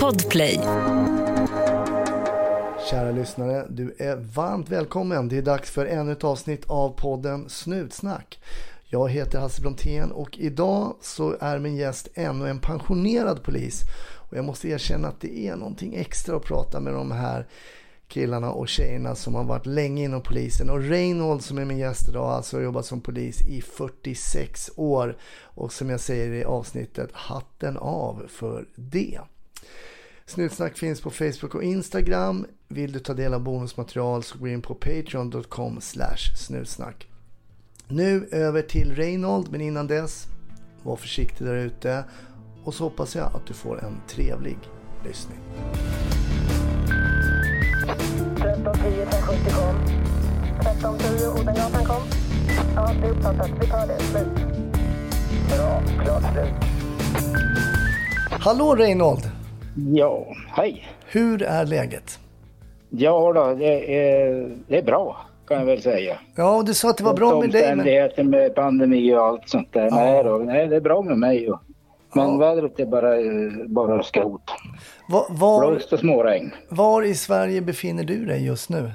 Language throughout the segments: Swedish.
Podplay. Kära lyssnare, du är varmt välkommen. Det är dags för ännu ett avsnitt av podden Snutsnack. Jag heter Hasse Brontén och idag så är min gäst ännu en pensionerad polis. Och jag måste erkänna att det är någonting extra att prata med de här killarna och tjejerna som har varit länge inom polisen. Och Reinhold som är min gäst idag alltså har jobbat som polis i 46 år. Och som jag säger i avsnittet, hatten av för det. Snutsnack finns på Facebook och Instagram. Vill du ta del av bonusmaterial så gå in på patreon.com snutsnack. Nu över till Reinhold, men innan dess, var försiktig där ute. Och så hoppas jag att du får en trevlig lyssning. 1310 570 kom. 1310 Odengatan kom. Ja, det är uppfattat. Vi tar det. Slut. Bra. Klart slut. Hallå Reinhold! Ja, hej. Hur är läget? Ja då, det är, det är bra kan jag väl säga. Ja, du sa att det var bra med dig. Men... Omständigheter med pandemi och allt sånt där. Ja. Nej, då, nej, det är bra med mig. Och, men Ja. vädret är bara, bara skrot. Var, var, Blåst och småregn. var i Sverige befinner du dig just nu?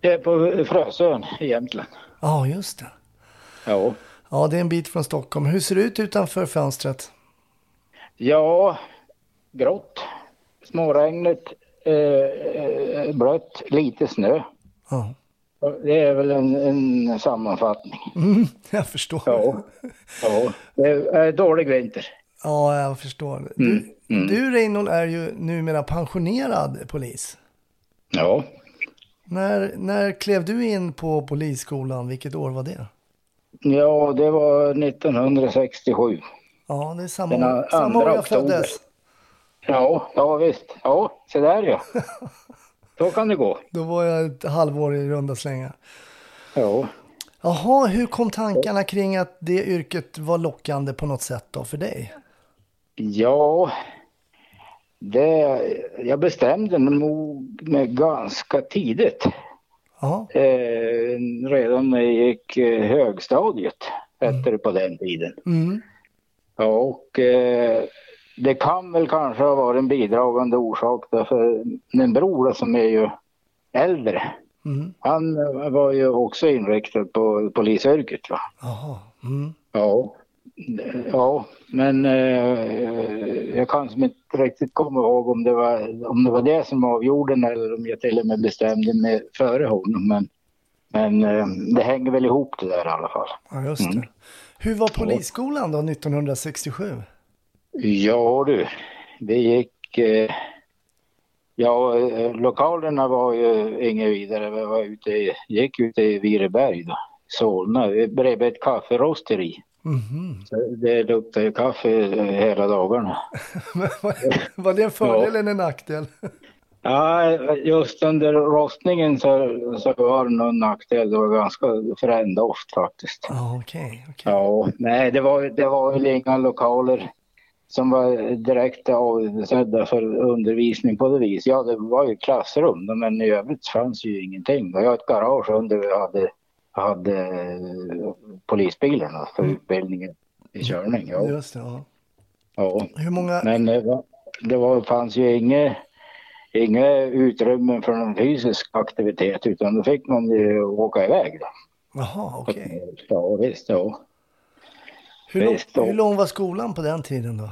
Det är på Frösön i Jämtland. Ja, just det. Ja. Ja, det är en bit från Stockholm. Hur ser det ut utanför fönstret? ja, grått. Småregnet, eh, eh, blött, lite snö. Ja, Det är väl en, en sammanfattning. mm, jag förstår. Ja. ja. Det är dålig vinter. Ja, jag förstår. Mm, Du, du Reinhold är ju numera pensionerad polis. Ja. När, när klev du in på polisskolan? Vilket år var det? Ja, det var 1967. Ja, det är samma, Den samma år jag oktober. föddes. Ja, ja visst. Ja, så där ja. Så kan det gå. Då var jag ett halvår i runda slängar. Ja. Jaha, hur kom tankarna kring att det yrket var lockande på något sätt då för dig? Ja, det, jag bestämde nog mig ganska tidigt. Eh, redan när jag gick eh, högstadiet, hette det på den tiden. mm. Och eh, det kan väl kanske ha varit en bidragande orsak därför min bror som är ju äldre, Mm. han var ju också inriktad på polisyrket. Va? Jaha. Mm. Ja, ja men eh, jag kan inte riktigt komma ihåg om det, var, om det var det som avgjorde eller om jag till och med bestämde mig före honom. Men, men eh, det hänger väl ihop det där i alla fall. Ja, just det. Hur var polisskolan då 1967? Ja du, det gick... Eh, ja, eh, lokalerna var ju inget vidare. Vi var ute i, gick ute i Vireberg då, Solna, bredvid ett kafferosteri. Så Det luktade ju kaffe eh, hela dagarna. Var- det en fördel eller en nackdel? Ja, just under rostningen så, så var det någon nackdel. Det var ganska frän doft faktiskt. Ja, okej. okej. Ja, nej, det var, det var väl inga lokaler som var direkt avsedda för undervisning på det vis. Ja, det var ju klassrum, men i övrigt fanns ju ingenting. Det var ett garage under vi hade, hade eh, polisbilarna för utbildningen i körning. Ja. Just det, ja. Ja. Hur många... Men det, var, det var, fanns ju inget, inga utrymmen för någon fysisk aktivitet utan då fick man ju åka iväg. Då. Jaha, okej. Ja, visst. Ja. Hur, lång, Visst hur lång var skolan på den tiden då?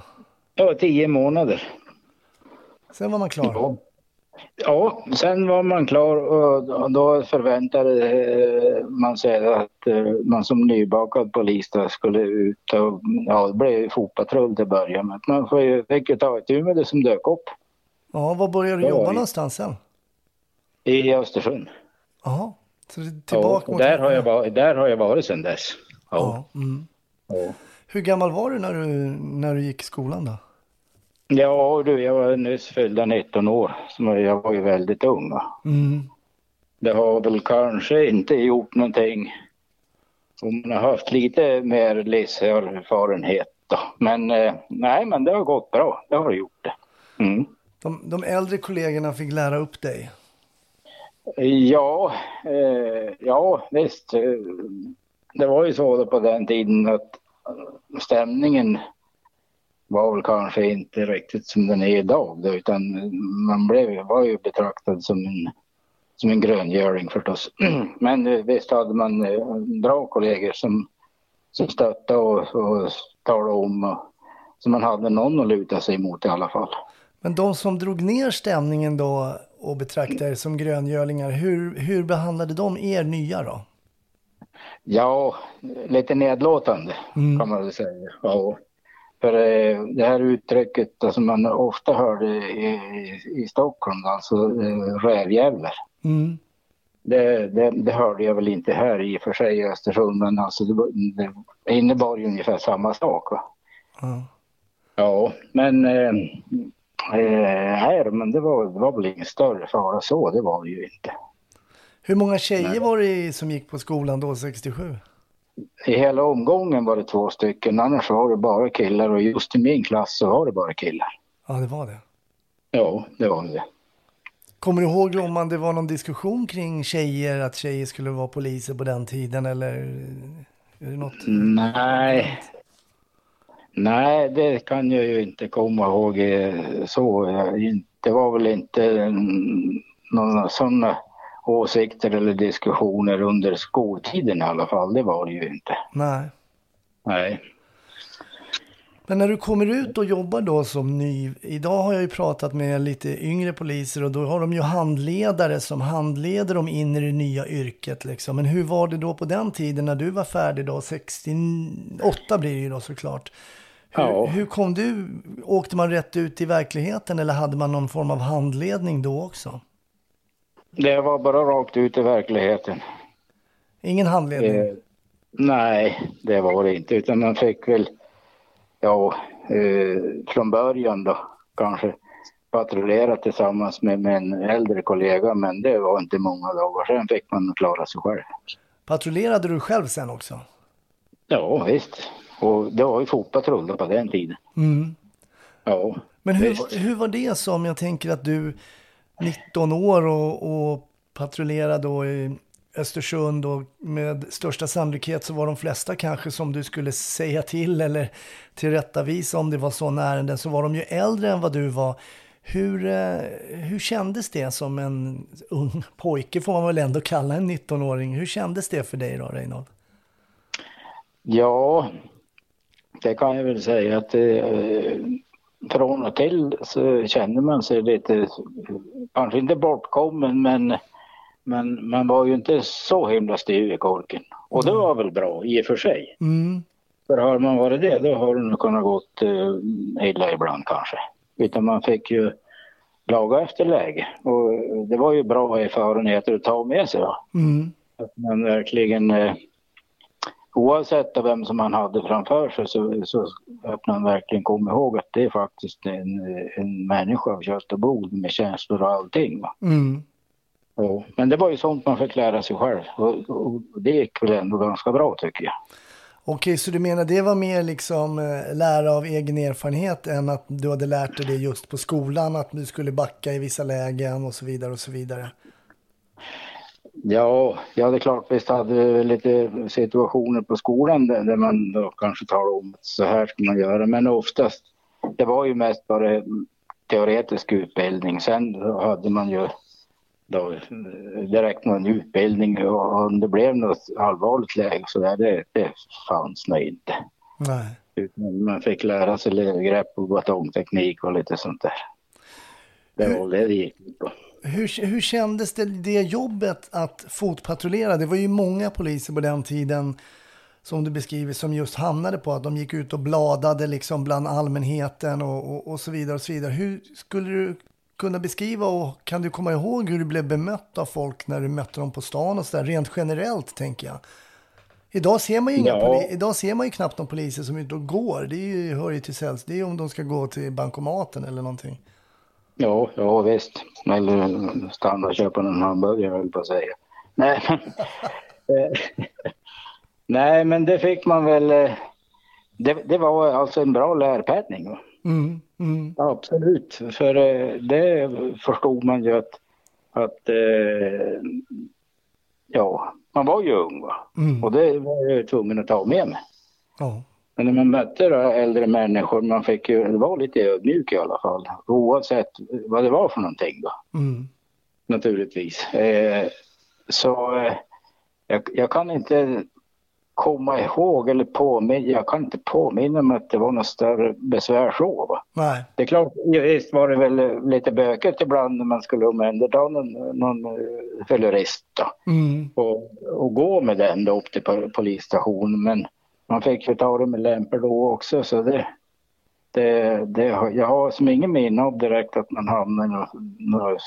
ja, tio månader. Sen var man klar? Ja. Ja, sen var man klar och då förväntade eh, man sig att eh, man som nybakad polis skulle ut och ja, det blev fotpatrull till början. Men man fick ju ta itu med det som dök upp Ja, var började du Ja, jobba någonstans sen? i Östersund. Jaha, så Ja, tillbaka mot... där, har jag varit, där har jag varit sedan dess. Ja. Ja, mm. Ja. Hur gammal var du när du, när du gick i skolan då? Ja du, jag var nyss fyllda 19 år, så jag var ju väldigt ung. Mm. Det har väl kanske inte gjort någonting om man har haft lite mer livserfarenhet då. Men eh, nej, men det har gått bra. Det har det gjort det. Mm. De, de äldre kollegorna fick lära upp dig. Ja, eh, ja visst. eh, Det var ju så på den tiden att stämningen var väl kanske inte riktigt som den är idag då, utan man blev, var ju betraktad som en, som en gröngöling förstås. Men eh, visst hade man eh, bra kollegor som, som stöttade och, och talade om och, så man hade någon att luta sig mot i alla fall. Men de som drog ner stämningen då och betraktade er som gröngölingar, hur, hur behandlade de er nya då? Ja, lite nedlåtande Mm. kan man väl säga. Ja. För eh, det här uttrycket som alltså man ofta hörde i, i, Stockholm, alltså eh, rävjävlar. Mm. Det, det, det hörde jag väl inte här i och för sig i Östersund, men alltså det, det innebar ju ungefär samma sak. Va? Ja. Men eh, eh, här, men det var, det var väl ingen större fara så, det var det ju inte. Hur många tjejer var det som gick på skolan då 67? I hela omgången var det två stycken, annars var det bara killar och just i min klass så var det bara killar. Ja, det var det. Ja, det var det. Kommer du ihåg om det var någon diskussion kring tjejer, att tjejer skulle vara poliser på den tiden eller är det något? Nej. Nej, det kan jag ju inte komma ihåg eh, så. Det var väl inte några sådana åsikter eller diskussioner under skoltiden i alla fall. Det var det ju inte. Nej. Nej. Men när du kommer ut och jobbar då som ny, idag har jag ju pratat med lite yngre poliser och då har de ju handledare som handleder dem in i det nya yrket liksom. Men hur var det då på den tiden när du var färdig då, 68 blir det ju då såklart. Hur, Ja. hur kom du, åkte man rätt ut i verkligheten eller hade man någon form av handledning då också? Det var bara rakt ut i verkligheten. Ingen handledning? Eh, nej, det var det inte. Utan man fick väl, ja, eh, från början då kanske patrullera tillsammans med, med en äldre kollega. Men det var inte många dagar. Sen fick man klara sig själv. Patrullerade du själv sen också? Ja, visst. Och det var ju fotpatrull då på den tiden. Mm. Ja, Men hur, visst. hur var det som, jag tänker att du 19 år och, och patrullerade då i Östersund och med största sannolikhet så var de flesta kanske som du skulle säga till eller tillrättavisa om det var sådana ärenden så var de ju äldre än vad du var. Hur, eh, hur kändes det som en ung pojke får man väl ändå kalla en 19-åring. Hur kändes det för dig då Reinhold? Ja, det kan jag väl säga att det, från och till så känner man sig lite, kanske inte bortkommen men, men man var ju inte så himla styv i korken. Och det var väl bra i och för sig. Mm. För har man varit det då har det nog kunnat gått eh, illa ibland kanske. Utan man fick ju laga efter läge. Och det var ju bra erfarenheter att ta med sig då. Mm. Att man verkligen, eh, oavsett av vem som man hade framför sig, så, så att man verkligen kom ihåg att det är faktiskt en, en människa av kött och blod med känslor och allting. Va? Mm. Men det var ju sånt man fick lära sig själv och, och det gick väl ändå ganska bra tycker jag. Okej, så du menar det var mer liksom eh, lära av egen erfarenhet än att du hade lärt dig det just på skolan, att du skulle backa i vissa lägen och så vidare och så vidare? Ja, ja det är klart visst hade vi lite situationer på skolan där, där man då kanske talar om att så här ska man göra. Men oftast, det var ju mest bara teoretisk utbildning. Sen hade man ju då eh, direkt någon utbildning och om det blev något allvarligt läge så där, det, det fanns nog inte. Nej. Man fick lära sig grepp och batongteknik och lite sånt där. Det var det det gick ut på. Hur, hur kändes det, det jobbet att fotpatrullera? Det var ju många poliser på den tiden som du beskriver som just hamnade på att de gick ut och bladade liksom bland allmänheten och, och, och så vidare och så vidare. Hur skulle du kunna beskriva och kan du komma ihåg hur du blev bemött av folk när du mötte dem på stan och så där rent generellt tänker jag. Idag ser man ju, inga Ja. idag ser man ju knappt någon poliser som är ute och går. Det är ju, hör ju till sälls. Det är ju om de ska gå till bankomaten eller någonting. Ja, ja visst. Eller stanna och köpa en hamburgare höll på att säga. Nej, men, eh, nej, men det fick man väl. eh, Det, det var alltså en bra lärpenning. Mm, mm, Absolut, för eh, det förstod man ju att, att eh, ja, man var ju ung va? mm. och det var jag tvungen att ta med mig. Ja. Men när man mötte då äldre människor, man fick ju vara lite ödmjuk i alla fall. Oavsett vad det var för någonting då, Mm. naturligtvis. Eh, så eh, jag, jag kan inte komma ihåg eller påminna, jag kan inte påminna mig att det var något större besvär så. Va? Nej. Det är klart, visst var det väl lite bökigt ibland när man skulle omhänderta någon, någon eh, fyllerist Mm. och, och gå med den då upp till po- polisstationen. Men man fick ju ta det med lämpor då också så det, det, det, jag har som ingen minne av direkt att man hamnade i några, några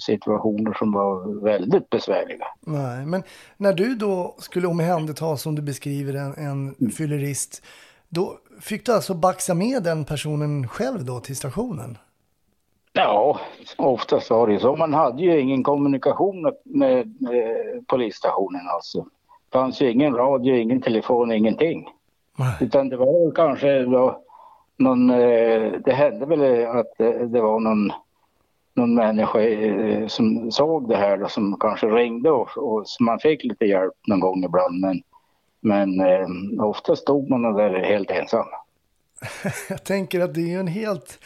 situationer som var väldigt besvärliga. Nej, men när du då skulle omhänderta som du beskriver en, en fyllerist, då fick du alltså baxa med den personen själv då till stationen? Ja, oftast var det så. Man hade ju ingen kommunikation med, med, med polisstationen alltså. Fanns ju ingen radio, ingen telefon, ingenting. Nej. Utan det var kanske då någon, eh, det hände väl att eh, det var någon, någon människa eh, som såg det här då, som kanske ringde och, och så man fick lite hjälp någon gång ibland. Men, men eh, ofta stod man där helt ensam. Jag tänker att det är ju en helt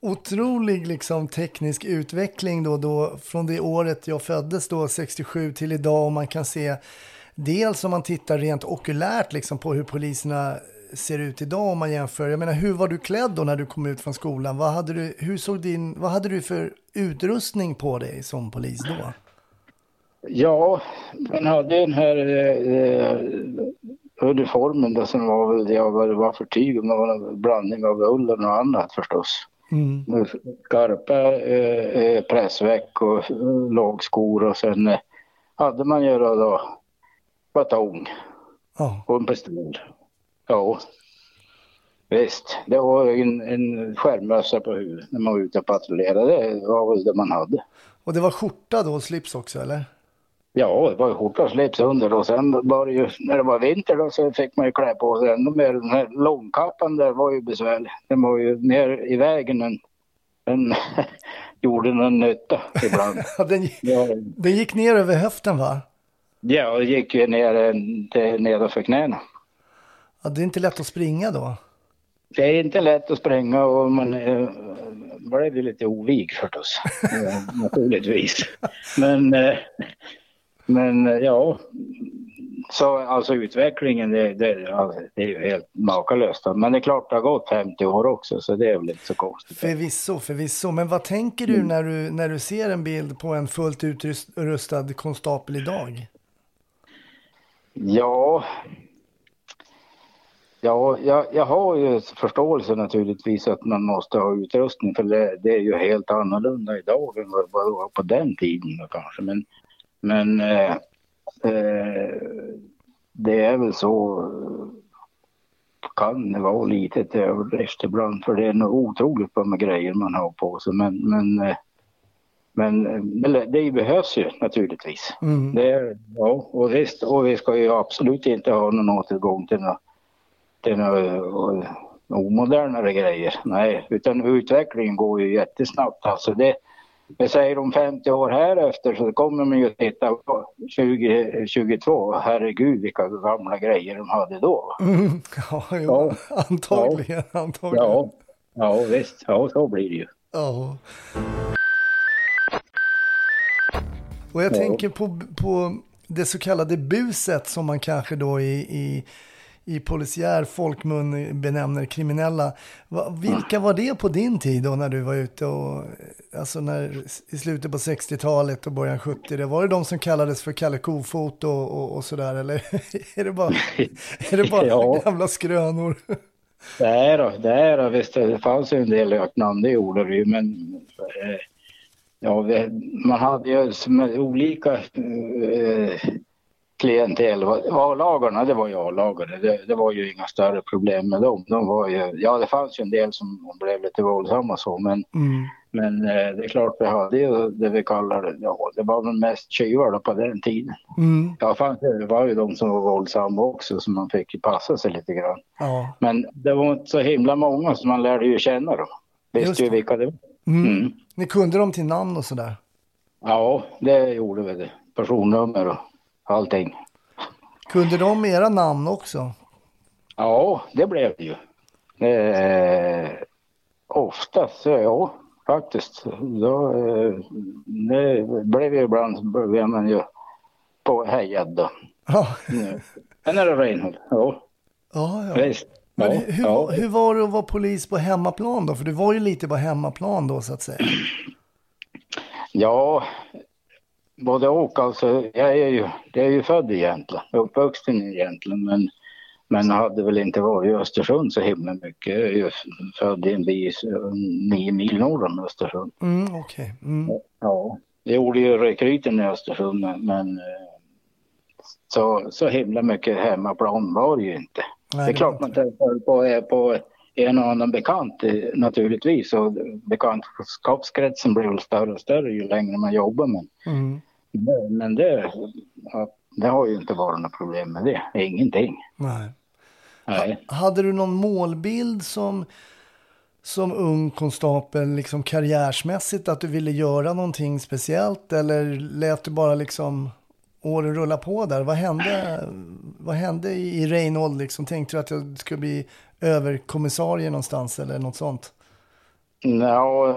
otrolig liksom, teknisk utveckling då, då från det året jag föddes då 67 till idag och man kan se dels om man tittar rent okulärt liksom, på hur poliserna ser ut idag om man jämför. Jag menar, hur var du klädd då när du kom ut från skolan? Vad hade du, hur såg din, vad hade du för utrustning på dig som polis då? Ja, man hade den här eh, uniformen då som var väl, ja vad det var för tyg, om det var en blandning av ull och något annat förstås. Mm. Skarpa eh, eh, pressväck och eh, lågskor och sen eh, hade man ju då, då batong Ja. och en pistol. Ja, visst. Det var en, en skärmmössa på huvudet när man var ute och patrullerade. Det var väl det man hade. Och det var skjorta då och slips också eller? Ja, det var ju skjorta och slips under och sen var det ju, när det var vinter då så fick man ju klä på sig ännu mer. Den här långkappan där var ju besvärlig. Den var ju ner i vägen. Den, den gjorde någon nytta ibland. Den, Ja, den gick ner över höften va? Ja det gick ju ner eh, nedanför knäna. Ja, det är inte lätt att springa då. Det är inte lätt att spränga och man eh, blev ju lite ovig förstås, naturligtvis. Men, eh, men eh, ja, så alltså utvecklingen det, det, det är ju helt makalöst. Men det är klart det har gått 50 år också så det är väl inte så konstigt. Förvisso, förvisso. Men vad tänker du när du, när du ser en bild på en fullt utrustad konstapel idag? Ja, ja jag, jag har ju förståelse naturligtvis att man måste ha utrustning för det, det är ju helt annorlunda idag än vad det var på den tiden då kanske. Men, men eh, eh, det är väl så, kan det vara lite till överdrift ibland för det är nog otroligt vad med grejer man har på sig. Men, men, eh, men det behövs ju naturligtvis. Mm. Det ja, och visst, och vi ska ju absolut inte ha någon återgång till några, till några eh, omodernare grejer. Nej, utan utvecklingen går ju jättesnabbt. Alltså det, jag säger om 50 år här efter så kommer man ju titta på 2022. Herregud vilka gamla grejer de hade då. Mm. Ja, Ja. antagligen. antagligen. Ja, ja visst, ja så blir det ju. Ja. Och jag Ja. tänker på, på det så kallade buset som man kanske då i, i, i polisiär folkmun benämner kriminella. Va, vilka var det på din tid då när du var ute och, alltså när, i slutet på 60-talet och början 70 det Var det de som kallades för Kalle Kofot och, och, och sådär eller är det bara, är det bara Ja. gamla skrönor? Det är då, det är då, visst det fanns ju en del öknamn, det gjorde det ju, men eh, ja, man hade ju som olika eh, klientel. A-lagarna, det var ju A-lagare, det, det var ju inga större problem med dem. De var ju, ja, det fanns ju en del som blev lite våldsamma så, men, Mm. men eh, det är klart vi hade ju det vi kallar, ja, det var väl mest tjuvar på den tiden. Mm. Ja, fanns det, var ju de som var våldsamma också, så man fick ju passa sig lite grann. Ja. Men det var inte så himla många så man lärde ju känna dem. Visste ju vilka det var. Mm. Ni kunde dem till namn och sådär? Ja, det gjorde vi det. Personnummer och allting. Kunde de era namn också? Ja, det blev det ju. Eh, oftast, så ja, faktiskt. Då, eh, det blev ju ibland, blev man ju påhejad då. Ja, Nu. Men är det Reinhold? Ja, ja. ja. visst. Men Ja, hur, ja. hur var det att vara polis på hemmaplan då? För du var ju lite på hemmaplan då så att säga. ja, både och alltså. Jag är ju, jag är ju född i Jämtland, uppvuxen i Jämtland men, men hade väl inte varit i Östersund så himla mycket. Jag är ju född i en by nio mil norr om Östersund. Mm, okej. Mm. Ja, jag gjorde ju rekryten i Östersund men, men eh, så, så himla mycket hemmaplan var det ju inte. Nej, det är klart man träffar på, på en och annan bekant naturligtvis och bekantskapskretsen blir väl större och större ju längre man jobbar men, Mm. men det, det har ju inte varit något problem med det, ingenting. Nej. Nej. Hade du någon målbild som, som ung konstapel, liksom karriärsmässigt, att du ville göra någonting speciellt? Eller lät du bara liksom åren rulla på där? Vad hände, vad hände i Reinhold? Liksom? Tänkte du att jag skulle bli överkommissarie någonstans eller något sånt? Nå,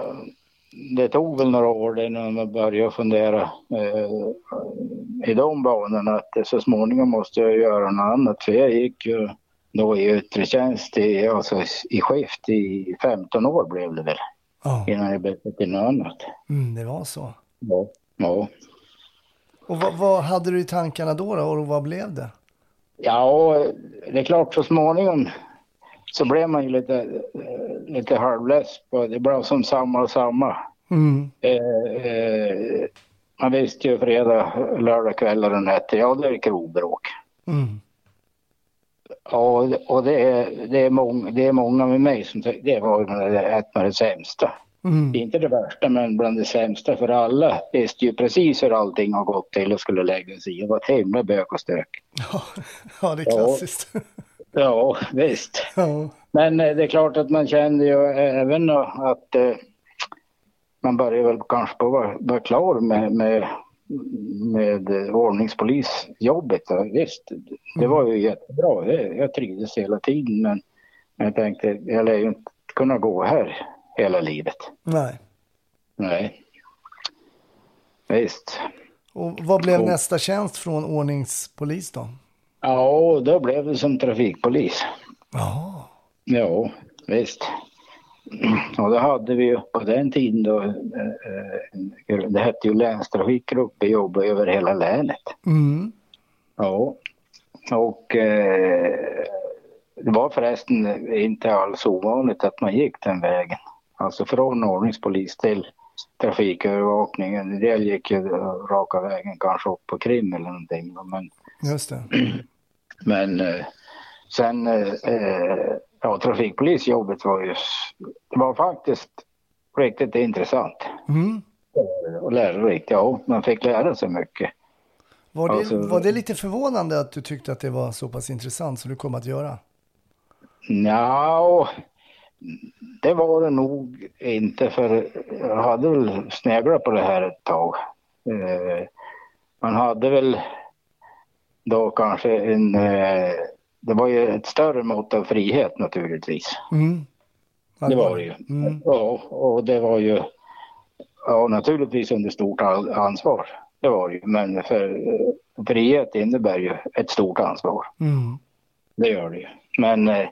det tog väl några år innan man började fundera eh, i de banorna att så småningom måste jag göra något annat för jag gick ju då i yttre tjänst i, alltså i skift i 15 år blev det väl Ja, innan jag bytte till något annat. mm, det var så. Ja. ja. Och vad, vad hade du i tankarna då, då och vad blev det? Ja, det är klart så småningom så blev man ju lite, lite halvless på det blev som samma och samma. Mm. Eh, eh, man visste ju fredag, lördag kvällar och nätter, ja det är krogbråk. Mm. Ja, och det är, det, är många, det är många med mig som säger det var av det sämsta. Mm. Inte det värsta men bland det sämsta för alla visste ju precis hur allting har gått till och skulle lägga sig i. Det var ett himla bök och stök. Ja, ja, det är Ja. klassiskt. Ja, visst. Ja. Men eh, det är klart att man kände ju även att eh, man började väl kanske på att vara, vara klar med, med, med eh, ordningspolisjobbet. Ja, Visst, det var ju jättebra. Det, jag trivdes hela tiden men jag tänkte jag lär ju inte kunna gå här hela livet. Nej. Nej. Visst. Och vad blev Cool. nästa tjänst från ordningspolis då? Ja, då blev det som trafikpolis. Ja. Ja, visst. Och då hade vi ju på den tiden då, eh, eh, det hette ju länstrafikgrupp, vi jobbade över hela länet. Mm. Ja, och eh, det var förresten inte alls ovanligt att man gick den vägen. Alltså från ordningspolis till trafikövervakning. En del gick ju raka vägen kanske upp på krim eller någonting. Men Just det. men eh, sen, eh, eh, ja trafikpolisjobbet var ju, det var faktiskt riktigt intressant Mm. och lärorikt. Ja, man fick lära sig mycket. Var, det, Alltså- var det lite förvånande att du tyckte att det var så pass intressant som du kom att göra? Ja, det var det nog inte för jag hade väl sneglat på det här ett tag. Eh, man hade väl då kanske en, eh, det var ju ett större mått av frihet naturligtvis. Mm. Det var det ju. Mm. Ja, och det var ju ja, naturligtvis under stort ansvar. Det var det ju. Men för, frihet innebär ju ett stort ansvar. Mm. Det gör det ju. Men eh,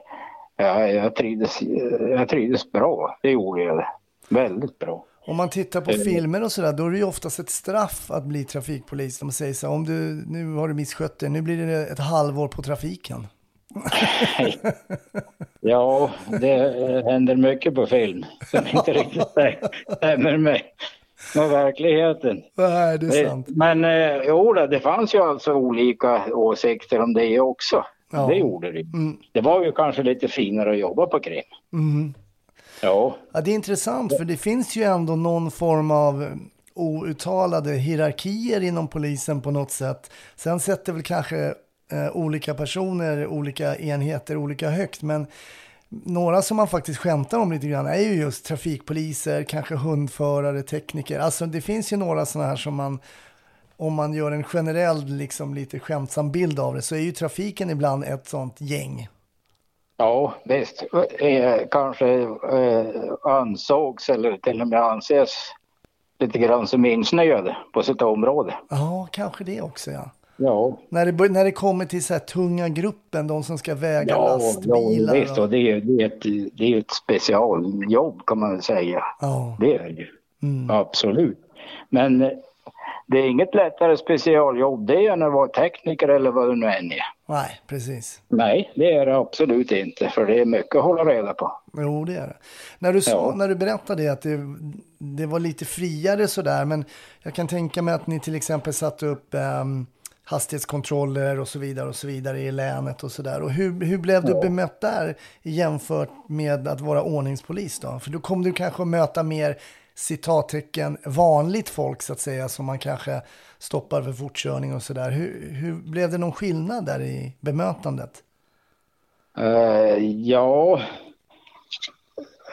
ja, jag, trivdes, jag trivdes bra. Det gjorde jag. Väldigt bra. Om man tittar på Eh. filmer och sådär, då är det ju oftast ett straff att bli trafikpolis. De säger så här, om du, nu har du misskött dig, nu blir det ett halvår på trafiken. Ja, det händer mycket på film som inte riktigt stämmer med, med verkligheten. Nej, det är Eh, sant. Men eh, jo, det fanns ju alltså olika åsikter om det också. Ja. Det gjorde det. Mm. Det var ju kanske lite finare att jobba på krim. Mm. Ja, Ja, det är intressant, för det finns ju ändå någon form av outtalade hierarkier inom polisen på något sätt. Sen sätter väl kanske eh, olika personer, olika enheter olika högt, men några som man faktiskt skämtar om lite grann är ju just trafikpoliser, kanske hundförare, tekniker. Alltså det finns ju några sådana här som man, om man gör en generell, liksom lite skämtsam bild av det, så är ju trafiken ibland ett sånt gäng. Ja, visst. Eh, kanske eh, ansågs eller till och med anses lite grann som insnöade på sitt område. Ja, kanske det också ja. Ja, När det, när det kommer till så här tunga gruppen, de som ska väga ja, ja lastbilar. visst. Och det är, det, är ett, det är ett specialjobb kan man väl säga. ja, Det är det ju. mm, Absolut. Men det är inget lättare specialjobb det än att vara tekniker eller vad det nu än är. nej, precis. Nej, det är det absolut inte. För det är mycket att hålla reda på. Jo, det är det. När du, sa, Ja. när du berättade att det, det var lite friare sådär, men jag kan tänka mig att ni till exempel satte upp ehm, hastighetskontroller och så vidare och så vidare i länet och sådär. Och hur, hur blev du Ja. bemött där jämfört med att vara ordningspolis då? För då kom du kanske att möta mer citattecken vanligt folk så att säga som man kanske stoppar för fortkörning och sådär. Hur, hur blev det någon skillnad där i bemötandet? Eh, ja,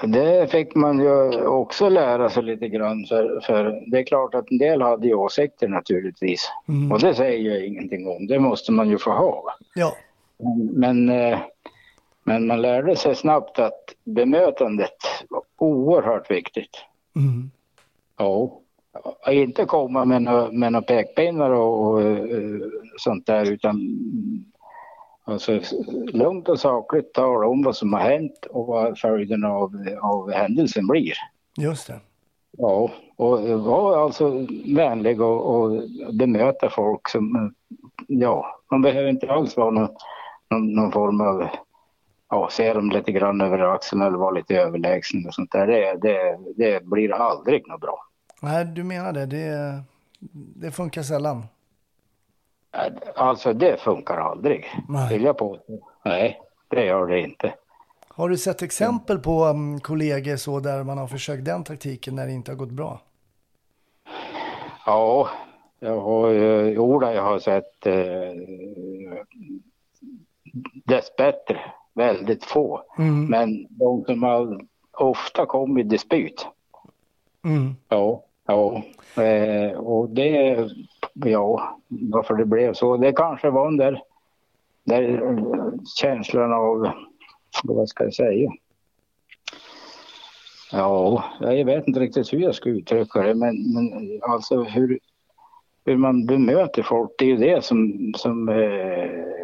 det fick man ju också lära sig lite grann. För, för det är klart att en del hade ju åsikter naturligtvis. Mm. Och det säger jag ingenting om. Det måste man ju få ha. Ja, Men, eh, men man lärde sig snabbt att bemötandet var oerhört viktigt. Mm. Ja. Och Inte komma med några med några pekpinnar och, och eh, sånt där utan alltså, lugnt och sakligt tala om vad som har hänt och vad följden av, av händelsen blir. just det. Ja, och vara alltså vänlig och, och bemöta folk som, ja, man behöver inte alls vara någon, någon, någon form av, ja, se dem lite grann över axeln eller vara lite överlägsen och sånt där. Det, det, det blir aldrig något bra. Nej, du menar det. Det, det funkar sällan. Alltså det funkar aldrig, Nej. vill jag påstå. Nej, det gör det inte. Har du sett exempel på um, kollegor så där man har försökt den taktiken när det inte har gått bra? Ja, jag har jo, jag har sett eh, dessbättre väldigt få. Mm. Men de som har ofta kom i dispyt. Mm. Ja, ja. Eh, och det, ja, varför det blev så. Det kanske var den där, där känslan av, vad ska jag säga? Ja, jag vet inte riktigt hur jag ska uttrycka det, men, men alltså hur, hur man bemöter folk, det är ju det som, som eh,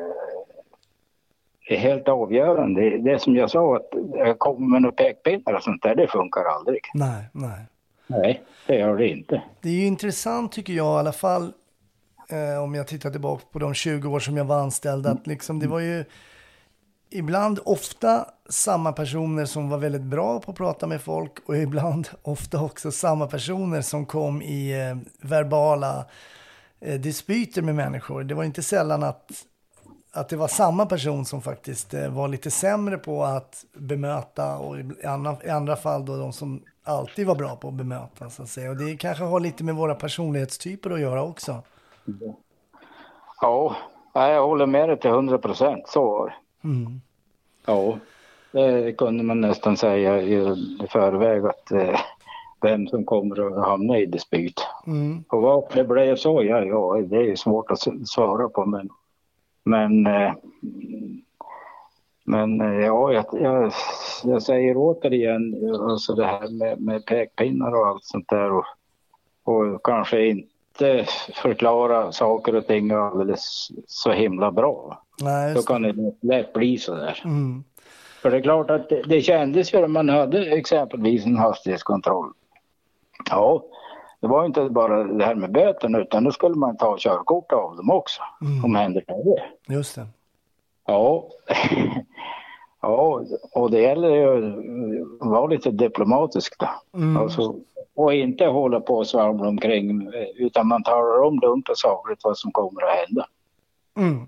är helt avgörande. Det, som jag sa, att kommer med några pekpinnar och sånt där, det funkar aldrig. Nej, nej. Nej, det gör det inte. Det är ju intressant tycker jag i alla fall, eh, om jag tittar tillbaka på de 20 år som jag var anställd, att liksom det var ju ibland ofta samma personer som var väldigt bra på att prata med folk och ibland ofta också samma personer som kom i eh, verbala eh, dispyter med människor. Det var inte sällan att, att det var samma person som faktiskt eh, var lite sämre på att bemöta och i andra, i andra fall då de som alltid var bra på att bemöta så att säga. Och det kanske har lite med våra personlighetstyper att göra också. Ja, jag håller med dig till 100 procent. Så var det. Mm. Ja, det kunde man nästan säga i, förväg att eh, vem som kommer att hamna i dispyt. Mm. Och varför det blev så, ja, ja, det är svårt att svara på. Men, men, eh, men eh, ja, jag, jag, jag säger återigen, alltså det här med, med pekpinnar och allt sånt där och, och kanske inte förklara saker och ting alldeles så himla bra. Nej, Då kan det lätt bli så där. Mm. För det är klart att det, det kändes ju när man hade exempelvis en hastighetskontroll. Ja, det var inte bara det här med böten utan då skulle man ta körkort av dem också. Mm. Omhänderta det. Just det. Ja. ja, och det gäller ju att vara lite diplomatisk då. Mm. Alltså, och inte hålla på och svamla omkring utan man talar om lugnt och sakligt vad som kommer att hända. Mm.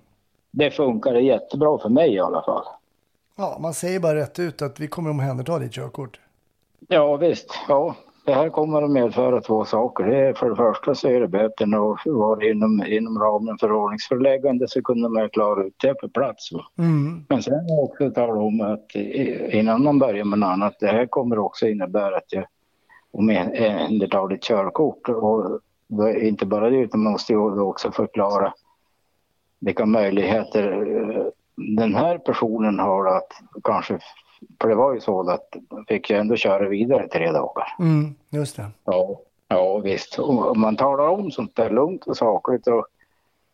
Det funkar jättebra för mig i alla fall. Ja, man säger bara rätt ut att vi kommer omhänderta ditt körkort. Ja visst, ja. Det här kommer att medföra två saker. Det är för det första så är det böten och var inom, inom ramen för ordningsförläggande så kunde man klara ut det på plats. Mm. Men sen också tala om att innan man börjar med något annat, det här kommer också innebära att jag omhändertar ditt körkort. Och inte bara det utan man måste också förklara vilka möjligheter eh, den här personen har att kanske, för det var ju så att fick ju ändå köra vidare tre dagar. Mm, just det. Ja, ja visst. Och man talar om sånt där lugnt och sakligt och,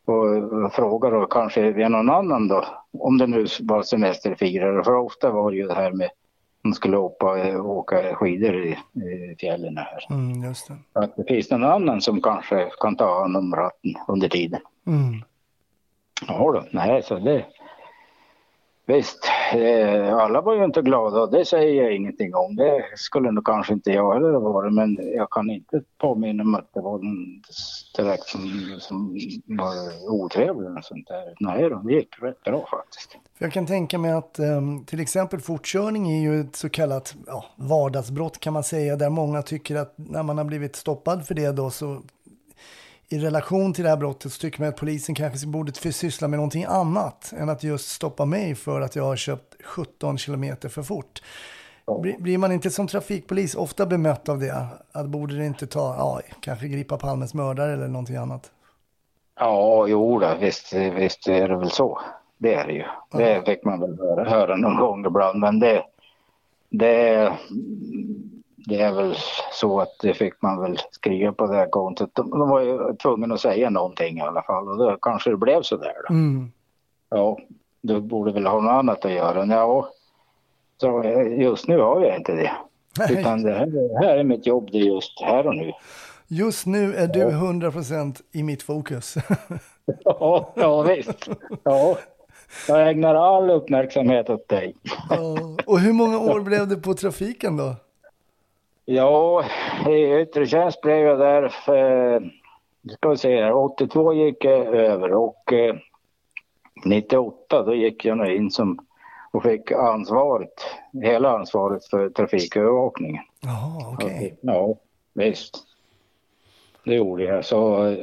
och frågar och kanske någon annan då, om det nu var semesterfirare. För ofta var det ju det här med de skulle hoppa, åka skidor i, i fjällen här. Mm, just det. Att det finns någon annan som kanske kan ta hand om ratten under tiden. Mm. Ja då, nej så det... Visst, eh, alla var ju inte glada det säger jag ingenting om. Det skulle nog kanske inte jag heller ha varit men jag kan inte påminna mig att det var någon direkt som, som var otrevlig eller sånt där. Nej de det gick rätt bra faktiskt. För jag kan tänka mig att ehm, till exempel fortkörning är ju ett så kallat ja, vardagsbrott kan man säga. Där många tycker att när man har blivit stoppad för det då så i relation till det här brottet så tycker man att polisen kanske borde syssla med någonting annat än att just stoppa mig för att jag har köpt 17 kilometer för fort. Blir, man inte som trafikpolis ofta bemött av det? Att borde det inte ta, ja, kanske gripa Palmes mördare eller någonting annat? Ja, jo då, visst, visst är det väl så. Det är det ju. Det fick man väl höra, höra någon gång ibland, men det, det, det är väl så att det fick man väl skriva på det här kontot. De, de var ju tvungna att säga någonting i alla fall och då kanske det blev så där då. Mm. Ja, du borde väl ha något annat att göra. Ja, så just nu har jag inte det. Nej. Utan det här, här är mitt jobb, det är just här och nu. Just nu är du 100% i mitt fokus. Ja, ja visst. Ja, jag ägnar all uppmärksamhet åt dig. Ja, Och hur många år blev det på trafiken då? Ja, i yttre tjänst blev jag där, för, nu ska vi se här, 82 gick jag över och eh, 98 då gick jag nog in som och fick ansvaret, hela ansvaret för trafikövervakningen. Jaha, okej. Ja, visst. Det gjorde jag. Så,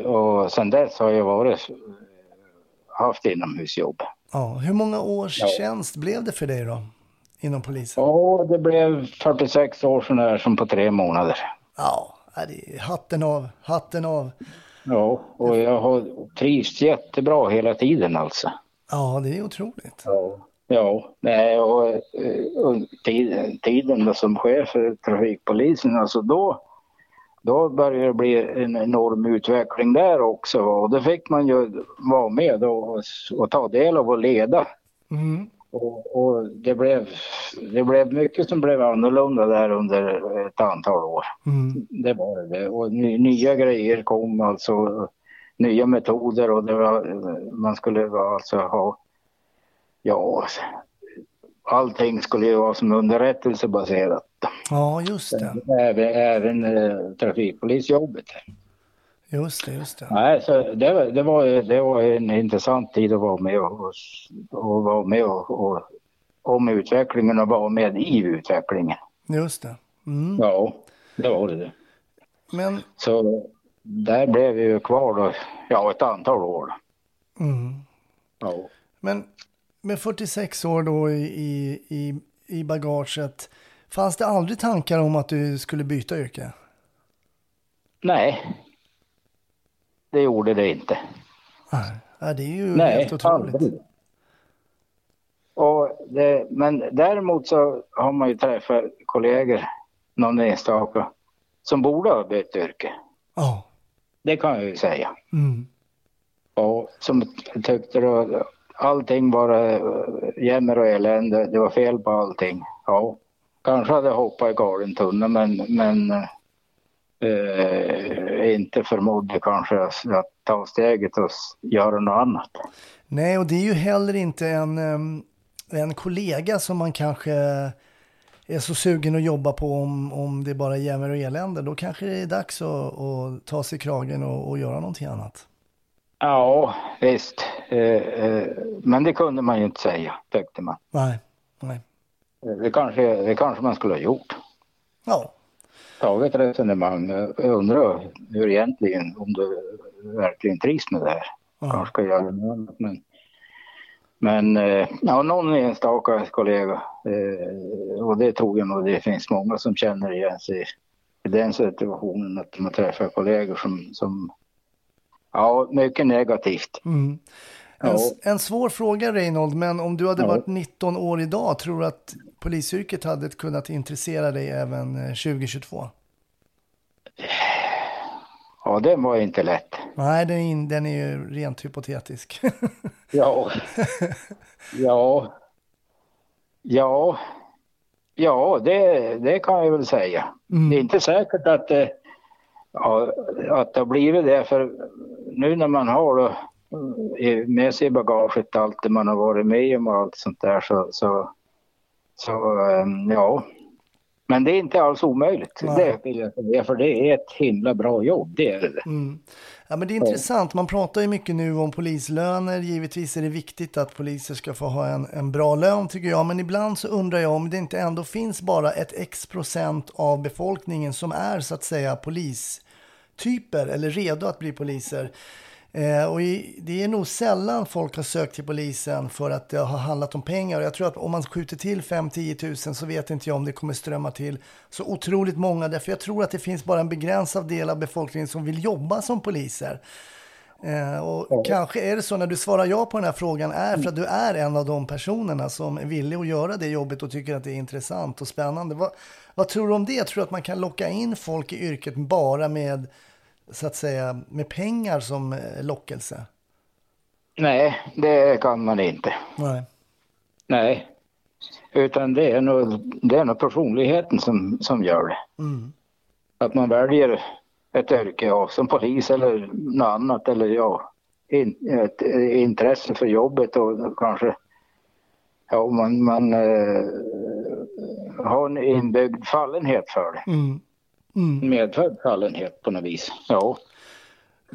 och sen dess har jag varit, haft inomhusjobb. Ja, hur många års Ja. tjänst blev det för dig då? Inom polisen? Ja, det blev 46 år sån där som på tre månader. Ja, hatten av, hatten av. Ja, och jag har trivts jättebra hela tiden alltså. Ja, det är otroligt. Ja, ja nej, och, eh, och tiden, tiden då som chef för trafikpolisen, alltså då, då började det bli en enorm utveckling där också. Och då fick man ju vara med och, och ta del av och leda. Mm. Och, och det, blev, det blev mycket som blev annorlunda där under ett antal år. Mm. Det var det. Och ny, nya grejer kom alltså. Nya metoder och det var, man skulle alltså ha, ja, allting skulle ju vara som underrättelsebaserat. Ja, just det. Även, även eh, trafikpolisjobbet. Just det, just det. Nej, så det, var- det, var, det var en intressant tid att vara med och, och, vara med och, och, om utvecklingen och vara med i utvecklingen. Just det. Mm. Ja, det var det. Men, Så där blev vi ju kvar då, ja ett antal år. mm. Ja. men med 46 år då i, i, i, i bagaget, fanns det aldrig tankar om att du skulle byta yrke? Nej, det gjorde det inte. Nej, det är ju Nej, helt otroligt. aldrig. Och det, men däremot så har man ju träffat kollegor, någon enstaka, som borde ha bytt yrke. Ja. Det kan jag ju säga. Mm. Och som tyckte då allting var eh, jämmer och elände, det var fel på allting. Ja, kanske hade jag hoppat i galen tunna men, men eh, inte förmådde kanske att, ta steget och göra något annat. Nej, och det är ju heller inte en, en kollega som man kanske är så sugen att jobba på om, om det bara är jämmer och elände. Då kanske det är dags att, att ta sig kragen och, och göra någonting annat. Ja, visst. Eh, eh, men det kunde man ju inte säga, tyckte man. Nej, nej. Eh, Det kanske, det kanske man skulle ha gjort. Ja, Tagit resonemang. Jag undrar hur egentligen, om du verkligen trivs med det här. ja. kanske ska göra något annat. Men, men eh, ja, någon enstaka kollega. Eh, och det tror jag nog det finns många som känner igen sig i den situationen. Att man träffar kollegor som, som ja, mycket negativt. Mm. En, en svår fråga Reinhold, men om du hade varit 19 år idag, tror du att polisyrket hade kunnat intressera dig även eh, 2022? Ja, det var inte lätt. Nej, den den är ju rent hypotetisk. Ja. ja. Ja. Ja, det, det kan jag väl säga. Det är inte säkert att det, ja, att det har blivit det. För nu när man har då, eh, med sig i bagaget allt det man har varit med om och allt sånt där så, så, så eh, ja. Men det är inte alls omöjligt. Nej. Det vill jag säga. För det är ett himla bra jobb. Det är det. Mm. Ja, men det är intressant. Man pratar ju mycket nu om polislöner. Givetvis är det viktigt att poliser ska få ha en, en bra lön tycker jag. Men ibland så undrar jag om det inte ändå finns bara ett x procent av befolkningen som är så att säga polistyper eller redo att bli poliser. Eh, och i, det är nog sällan folk har sökt till polisen för att det har handlat om pengar. Och jag tror att om man skjuter till 5-10 tusen så vet inte jag om det kommer strömma till så otroligt många. Därför jag tror att det finns bara en begränsad del av befolkningen som vill jobba som poliser. Eh, och kanske är det så när du svarar ja på den här frågan är för att du är en av de personerna som är villig att göra det jobbet och tycker att det är intressant och spännande. Vad, vad tror du om det? Tror du att man kan locka in folk i yrket bara med så att säga med pengar som eh, lockelse? Nej, det kan man inte. Nej. Nej. Utan det är nog, det är nog personligheten som, som gör det. Mm. Att man väljer ett yrke, ja, som polis eller något annat eller ja, in, ett eh, intresse för jobbet och kanske ja, man, man eh, har en inbyggd fallenhet för det. Mm. Mm. Medfödd fallenhet på något vis. Ja.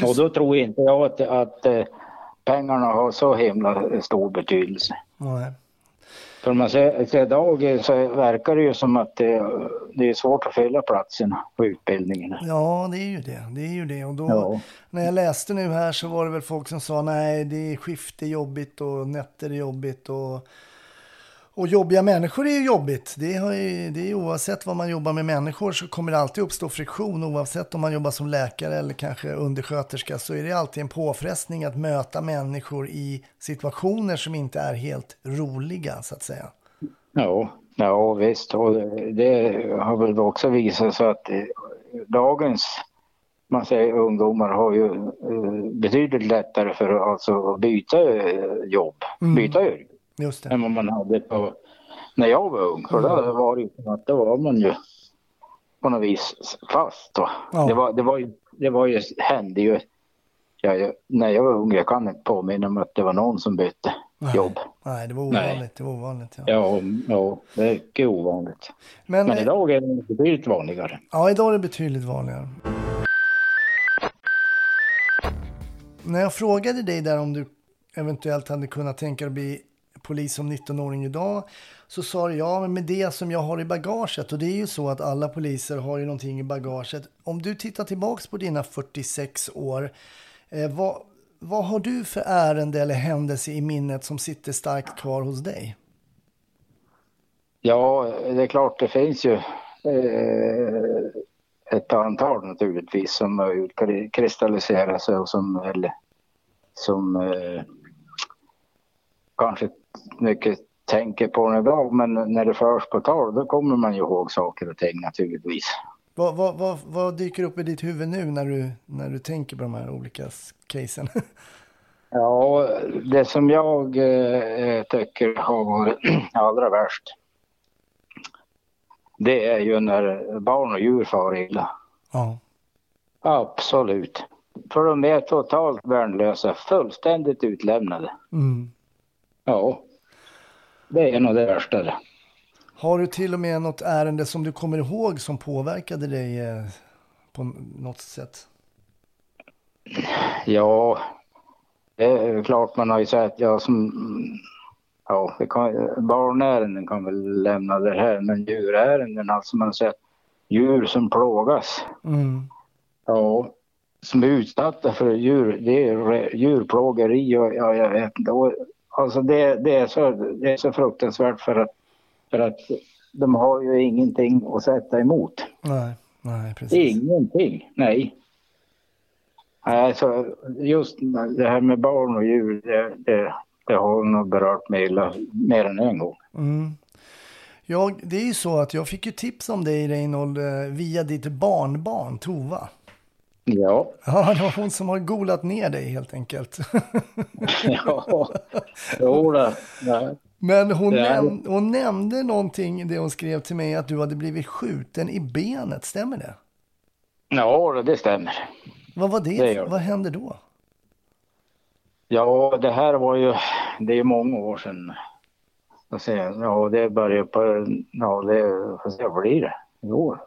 Och då tror inte jag att, att eh, pengarna har så himla stor betydelse. Nej. För man ser, idag så verkar det ju som att det, det är svårt att fylla platserna på utbildningarna. Ja, det är ju det. Det är ju det. Och då, Ja. när jag läste nu här så var det väl folk som sa nej, det är skift är jobbigt och nätter är jobbigt och, och jobbiga människor är ju jobbigt. Det, ju, det är oavsett vad man jobbar med människor så kommer det alltid uppstå friktion. Oavsett om man jobbar som läkare eller kanske undersköterska så är det alltid en påfrestning att möta människor i situationer som inte är helt roliga så att säga. Ja, ja visst. Och det, har väl också visat sig att eh, dagens man säger, ungdomar har ju eh, betydligt lättare för att alltså, byta eh, jobb, Mm. byta yrke Just det. än vad man hade på, när jag var ung. För då var det ju som att då var man ju på något vis fast. Va? Ja. Det, var, det, var ju, det var ju, hände ju, ja, jag, när jag var ung, jag kan inte påminna mig att det var någon som bytte jobb. Nej, det var Nej. ovanligt. Det var ovanligt ja. Ja, ja, det är mycket ovanligt. Men, Men eh, idag är det betydligt vanligare. Ja, idag är det betydligt vanligare. När jag frågade dig där om du eventuellt hade kunnat tänka dig att bli polis som 19-åring idag så sa du ja, men med det som jag har i bagaget och det är ju så att alla poliser har ju någonting i bagaget. Om du tittar tillbaks på dina 46 år, eh, vad, vad har du för ärende eller händelse i minnet som sitter starkt kvar hos dig? Ja, det är klart det finns ju eh, ett antal naturligtvis som har utkristalliserat sig och som, eller, som eh, kanske mycket tänker på den idag men när det förs på tal då kommer man ju ihåg saker och ting naturligtvis. Vad, vad, vad, vad dyker upp i ditt huvud nu när du, när du tänker på de här olika casen? Ja, det som jag eh, tycker har varit allra värst det är ju när barn och djur far illa. ja. Absolut. För de är totalt värnlösa, fullständigt utlämnade. Mm. Ja, det är nog det värsta. det. Har du till och med något ärende som du kommer ihåg som påverkade dig eh, på något sätt? Ja, det är klart man har ju sett, ja som, ja, det kan, barnärenden kan väl lämna det här, men djurärenden, alltså man har sett djur som plågas. Mm. Ja, som är utsatta för djur, det är djurplågeri och ja, jag vet inte. Alltså det, det, är så, det är så fruktansvärt för att, för att de har ju ingenting att sätta emot. Nej, nej, precis. Ingenting, nej. Nej, så just det här med barn och djur, det, det, det har nog berört mig illa mer än en gång. Mm. Ja, det är ju så att jag fick ju tips om dig Reinhold eh, via ditt barnbarn Tova. Ja, Ja, det var hon som har golat ner dig helt enkelt. ja. Jo. Nej. Men hon, Det är- näm- hon nämnde någonting, det hon skrev till mig, att du hade blivit skjuten i benet, stämmer det? Ja, det stämmer. Vad var det? Det det. Vad hände då? Ja, det här var ju, det är många år sedan. Jag säger, ja, det börjar på, ja, det, vad blir det? I år?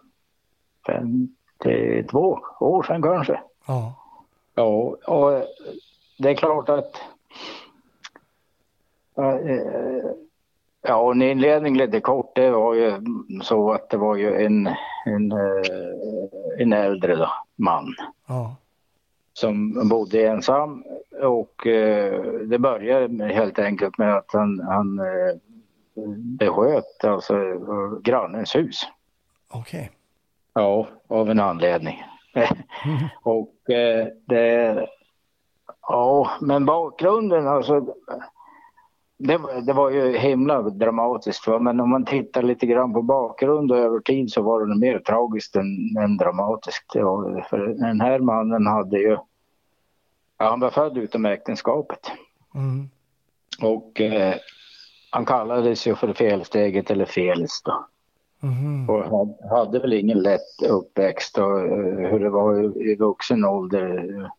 52 år sedan kanske. Ja. Ja, och det är klart att eh, Ja, och en inledning lite kort, det var ju så att det var ju en, en, eh, en äldre då, man Ja. som bodde ensam och eh, det började helt enkelt med att han, han eh, besköt alltså eh, grannens hus. Okej. Ja, av en anledning. och eh, det... Ja, men bakgrunden alltså... Det, det var ju himla dramatiskt va? men om man tittar lite grann på bakgrund och över tid så var det mer tragiskt än, än dramatiskt. Ja, för den här mannen hade ju... Ja, han var född utom äktenskapet. Mm. Och eh, han kallades ju för felsteget eller Felis då. Mhm. Och hade- väl ingen lätt uppväxt och eh, hur det var i, vuxen ålder.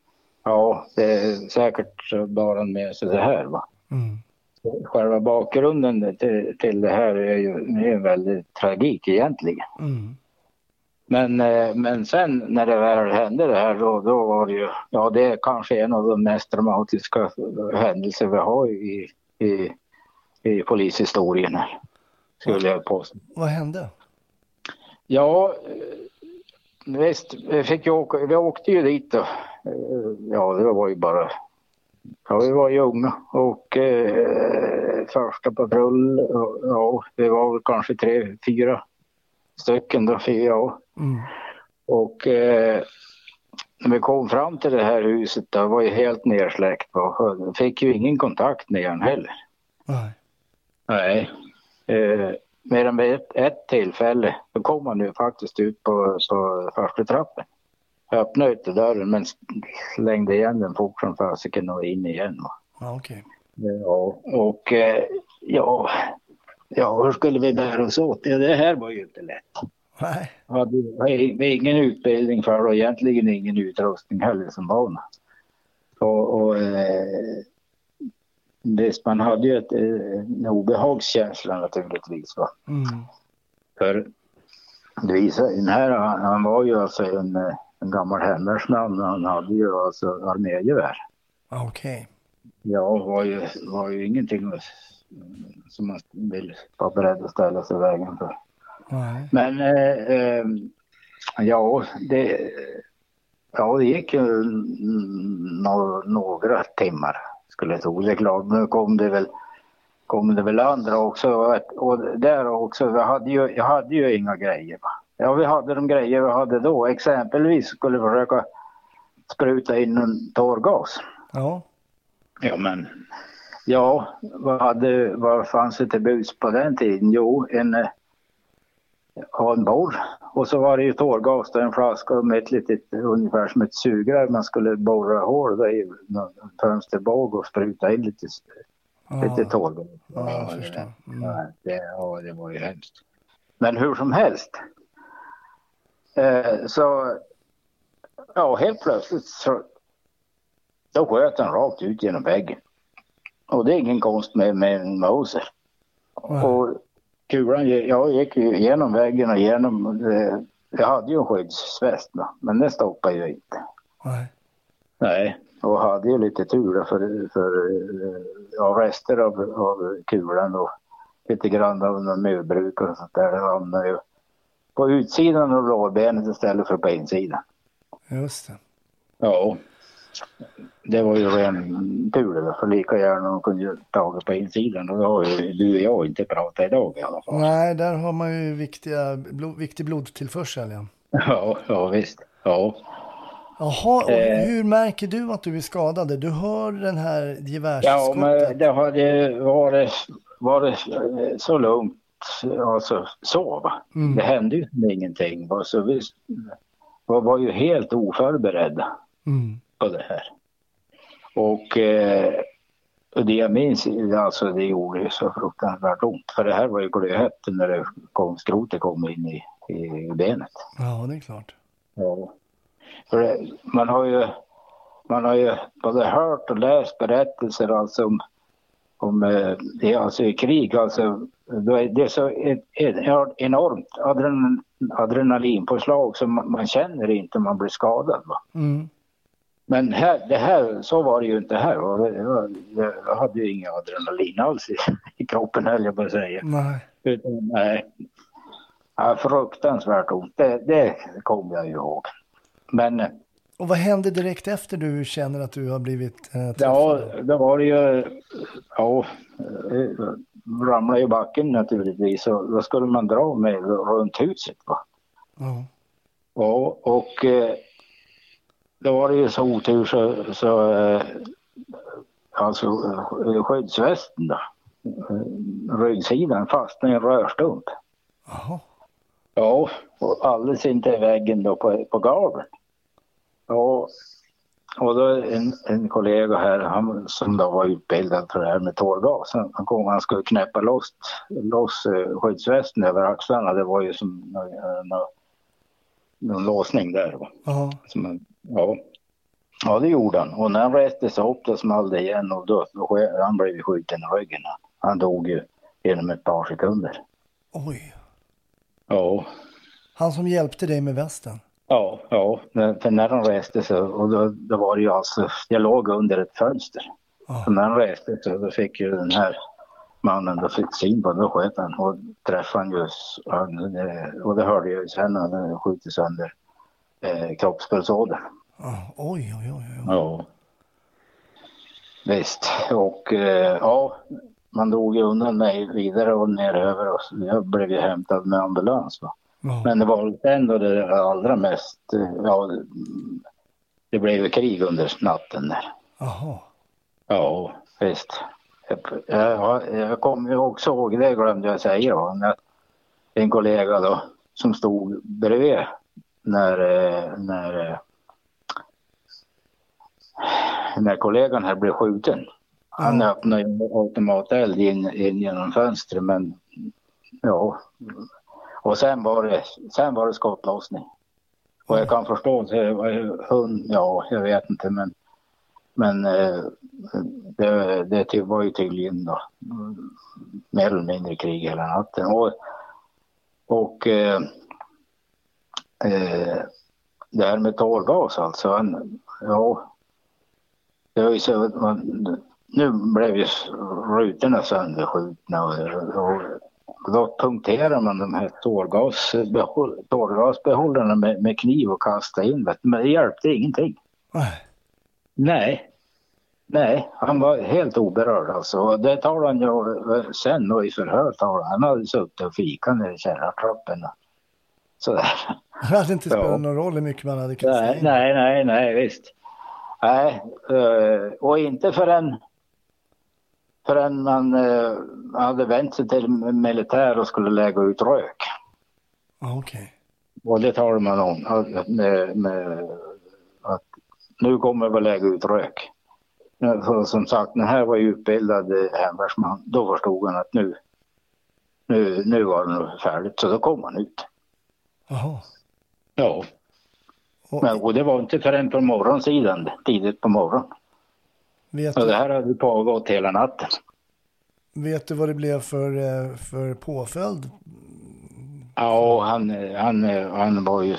Ja, det är säkert så bar han med sig det här va. Mm. Själva bakgrunden till, till det här är ju är väldigt tragik egentligen. Mm. Men, eh, men sen när det väl hände det här då, då var det ju, ja det är kanske en av de mest dramatiska händelser vi har i, i, i polishistorien här. Skulle jag påstå. Vad hände? Ja, eh, visst, vi, fick ju åka, vi åkte ju dit då. Eh, Ja, det var ju bara... Ja, vi var ju unga och eh, första patrull, ja, vi var väl kanske tre, fyra stycken då, fyra, ja. Mm. Och eh, när vi kom fram till det här huset, det var ju helt nersläckt. fick ju ingen kontakt med den heller. Nej. Nej. Eh, mer än vid ett, ett tillfälle då kom han ju faktiskt ut på, på första trappen. Jag öppnade inte dörren men slängde igen den fort som fasiken och in igen. Va? Ja, okej. Ja, och eh, ja, ja, hur skulle vi bära oss åt? Ja, det här var ju inte lätt. Nej. Jag hade ingen utbildning för det och egentligen ingen utrustning heller som barn. Och, och eh, visst, man hade ju ett, eh, en obehagskänsla naturligtvis. Va? Mm. För det visar, den här, han, han var ju alltså en, eh, en gammal hemvärnsman. Han hade ju alltså armégevär. Ja, Okej. Ja, var ju, var ju ingenting som man vill vara beredd att ställa sig i vägen för. Nej. Men eh, eh, ja, det, ja, det gick ju några timmar skulle jag tro. Det är klart, nu kom det väl, kom det väl andra också. Och där också, vi hade ju, jag hade ju inga grejer. Ja, vi hade de grejer vi hade då. Exempelvis skulle vi försöka spruta in en tårgas. Ja. Ja, men ja, vad, hade, vad fanns det till buds på den tiden? Jo, en, eh, ja, en borr och så var det ju tårgas och en flaska med ett litet, ungefär som ett sugrör. Man skulle borra hål där i någon fönsterbåg och spruta in lite, lite Ja, tårgas. ja jag det- förstår. Mm. Ja, det, ja, det var ju hemskt. Men hur som helst. Eh, så, ja, helt plötsligt så då sköt han rakt ut genom väggen. Och det är ingen konst med, med en Mauser. Nej. Och kulan, jag gick ju genom väggen och genom, eh, jag hade ju en skyddsväst då, men den stoppade ju inte. Nej. Nej, och hade ju lite tur då för, för eh, ja, rester av, av kulan och lite grann av någon murbruk och sånt där. Det hamnade ju på utsidan av lårbenet istället för på insidan. Just det. Ja, det var ju ren tur det, för lika gärna de kunde tagit på insidan och då har ju du och jag inte pratat idag i alla fall. Nej, där har man ju viktiga, blod, viktig blodtillförsel. Ja. Ja, ja visst. Ja. Jaha, och Eh. hur märker du att du är skadad? Du hör den här Ja, gevärsskottet? men det hade varit, varit eh, så lugnt. Alltså, så. Mm. Det hände ju ingenting. Så vi var, var ju helt oförberedda Mm. På det här. Och, eh, och det jag minns, alltså det gjorde ju så fruktansvärt ont. För det här var ju glödhett när det kom, skrotet kom in i, i benet. Ja, det är klart. Ja. För det, man har ju man har ju både hört och läst berättelser alltså om, om eh, det alltså i krig alltså det är så ett, ett enormt adrenalin, adrenalinpåslag som man, man känner inte om man blir skadad. Va? Mm. Men här, det här, så var det ju inte här. Var- jag hade ju inga adrenalin alls i, i kroppen höll jag på att säga. Nej. Utan, nej. Ja, fruktansvärt ont, det, det kommer jag ju ihåg. Men eh, Och vad hände direkt efter du känner att du har blivit eh, ja, träffad? det var det ju, ja, eh, ramlade i backen naturligtvis och då skulle man dra mig runt huset. Va? Ja. Ja, och eh, då var det ju så otur så, så eh, alltså eh, skyddsvästen då, ryggsidan fastnade i en rörstump. Jaha. Ja, och alldeles inte i väggen då på, på gaveln. Ja, och då en, en kollega här, han, som då var utbildad för det här med tårgas, han, kom han skulle knäppa loss, loss eh, skyddsvästen över axlarna. Det var ju som någon, någon, någon låsning där. Va? Ja. Som ja. ja, det gjorde han. Och när han reste sig upp då small det igen och då, han blev ju skjuten i ryggen. Han dog ju inom ett par sekunder. Oj. Ja, Han som hjälpte dig med västen? Ja, ja. För när han reste sig, och då, då var det ju alltså, jag låg under ett fönster. Så när han reste sig, då fick ju den här mannen då fick syn på, då sköt han och träffade han just, han, eh, och det hörde jag ju sen han skjutit sönder eh, kroppspulsådern. Ja. Oj, oj, oj. oj. Ja. Visst, och eh, ja, man drog ju undan mig vidare och ner över och jag blev ju hämtad med ambulans. Va? Ja. Men det var ändå det allra mest, eh, ja, det blev ju krig under natten där. Jaha. Ja, visst. Jag, jag, kommer också ihåg, det glömde jag säga, va, när en kollega då som stod bredvid när, eh, när, eh, när kollegan här blev skjuten. Han Ja. öppnade automateld in, in genom fönstret men ja. Och sen var det, sen var det skottlossning. Och jag kan förstå, hund, ja jag vet inte men men eh, det, det var ju tydligen då mer eller mindre krig hela natten. Och, och eh, eh, det här med tårgas alltså, han, ja. Det var ju så att man, nu blev ju rutorna sönderskjutna och, och då punkterar man de här tårgasbehåll, tårgasbehållarna med, med kniv och kastade in. Men det hjälpte ingenting. Nej. Nej, han var helt oberörd alltså. Det talade han ju sen och i förhör talade han. Hade suttit och fikat nere i källartrappen. Sådär. Det hade inte spelat Ja. någon roll hur mycket man hade Nej, in. nej, nej, nej, visst. Nej, eh, och inte förrän, förrän man eh, hade vänt sig till militär och skulle lägga ut rök. Okej. Och det talar man om med, med, att nu kommer vi att lägga ut rök. För som sagt, den här var ju utbildad eh, hemvärnsman. Då förstod han att nu, nu, nu var det nog färdigt. Så då kom han ut. Jaha. Ja, Och men, och det var inte förrän på morgonsidan, tidigt på morgonen. vet, Och det du, här hade pågått hela natten. vet du vad det blev för, eh, för påföljd? Ja, och han, eh, han, han var ju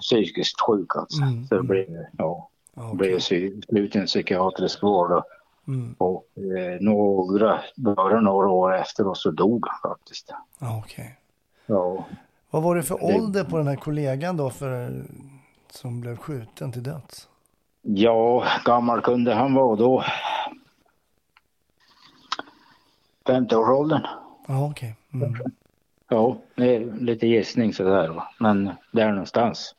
psykiskt sjuk alltså. Mm, Så det blev, ja, Okej. blev sluten psykiatrisk vård. Och, Mm. Och eh, några, bara några år efter och så dog han faktiskt. Okej. Ja, Vad var det för Det- ålder på den här kollegan då för, som blev skjuten till döds? ja gammal kunde han vara då. 50-årsåldern. Ja, okej. Mm. Ja, det är lite gissning sådär. Men där någonstans.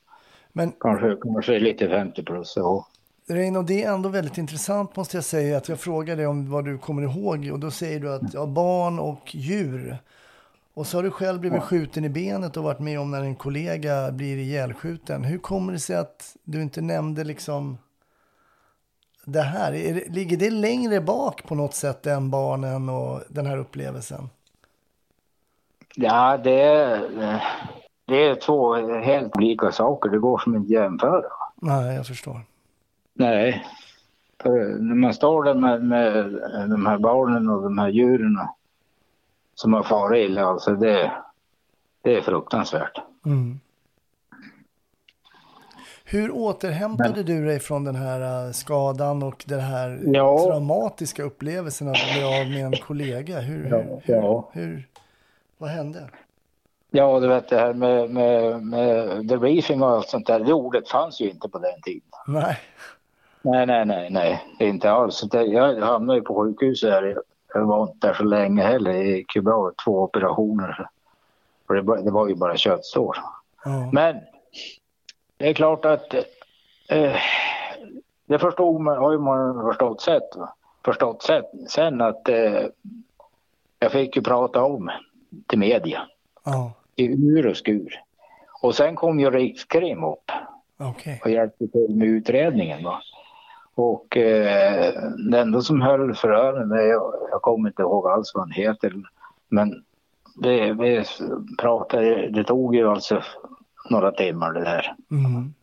Men Kanske, kanske lite 50 plus. Ja. Reino, det är ändå väldigt intressant måste jag säga att jag frågar dig om vad du kommer ihåg och då säger du att ja, barn och djur. Och så har du själv blivit skjuten i benet och varit med om när en kollega blir ihjälskjuten. Hur kommer det sig att du inte nämnde liksom det här? Är det, ligger det längre bak på något sätt än barnen och den här upplevelsen? ja, det det är två helt olika saker. Det går som inte att jämföra. Nej, jag förstår. Nej. För när man står där med, med de här barnen och de här djuren som har farit illa, alltså det, det är fruktansvärt. Mm. Hur återhämtade du dig från den här äh, skadan och den här Ja. traumatiska upplevelsen att bli av med en kollega? Hur, Ja, hur, hur, ja. hur, vad hände? Ja, du vet det här med, med, med debriefing och allt sånt där, det ordet fanns ju inte på den tiden. Nej, Nej, nej, nej, nej, inte alls. Jag hamnade ju på sjukhuset här. Jag var inte där så länge heller. Ju bra, två operationer. För det, var- det var ju bara köttsår. ja. Men det är klart att eh, det förstod man, har ju man förstått, sett, va? förstått sett, sen att eh, jag fick ju prata om till media ja. I ur och skur. Och sen kom ju Rikskrim upp okej. och hjälpte till med utredningen. Va? Och eh, den enda som höll förhören, det- jag, jag kommer inte ihåg alls vad han heter, men vi, vi pratade, det tog ju alltså några timmar det där. Mm.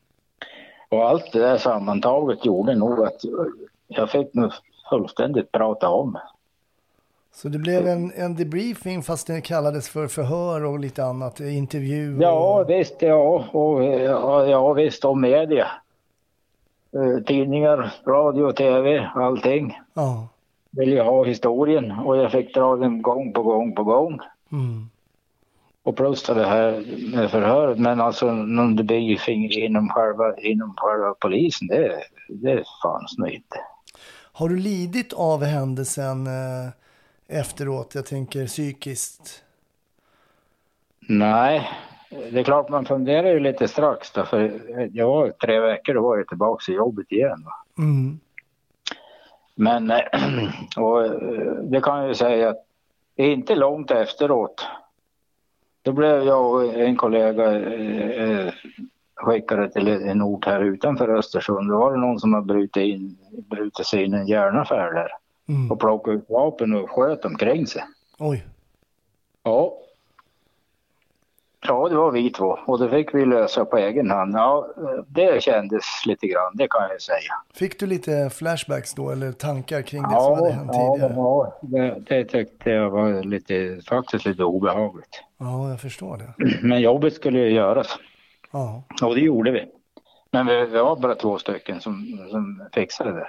Och allt det där sammantaget gjorde nog att jag fick nog fullständigt prata om. Så det blev en, en debriefing fast det kallades för förhör och lite annat, eh, intervju? Ja, och, visst, ja, och, ja, ja visst, och media. Eh, Tidningar, radio, tv, allting. ja. Vill jag ha historien och jag fick dra den gång på gång på gång. Mm. Och plus det här med förhöret, men alltså någon debriefing inom själva, inom själva polisen, det, det fanns nog inte. Har du lidit av händelsen eh, efteråt? Jag tänker psykiskt. Nej, det är klart man funderar ju lite strax då, för jag var tre veckor då var jag tillbaka i jobbet igen. Va? Mm. Men och, eh, det kan jag ju säga att inte långt efteråt, då blev jag och en kollega eh, eh, skickade till en ort här utanför Östersund. Då var det någon som har brutit, in, brutit sig in i en järnaffär där Mm. och plockat ut vapen och sköt omkring sig. Oj. Ja. Ja, det var vi två och det fick vi lösa på egen hand. Ja, det kändes lite grann, det kan jag säga. Fick du lite flashbacks då eller tankar kring det som hade hänt ja, tidigare? ja det, det tyckte jag var lite, faktiskt lite obehagligt. Ja, jag förstår det. Men jobbet skulle ju göras Ja, och det gjorde vi. Men vi, vi var bara två stycken som, som fixade det.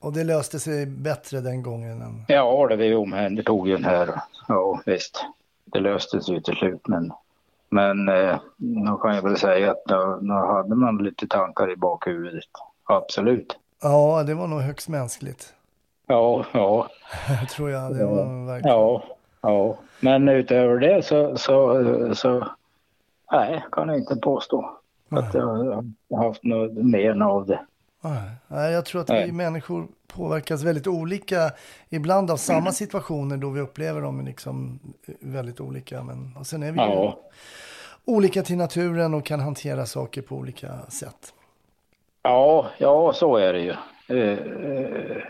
Och det löste sig bättre den gången. Än... Ja, det vi omhändertog den här. Ja, visst. Det löstes ju till slut, men men eh, då kan jag väl säga att då, då hade man lite tankar i bakhuvudet. Absolut. Ja, det var nog högst mänskligt. Ja, ja, tror jag. Det var verkligen. ja, ja. Men utöver det så, så, så nej, kan jag inte påstå att jag har haft något men av det. Nej, jag tror att vi Nej. människor påverkas väldigt olika. Ibland av samma situationer då vi upplever dem liksom väldigt olika. Men och sen är vi ju Ja, olika till naturen och kan hantera saker på olika sätt. ja, ja så är det ju. Eh, eh,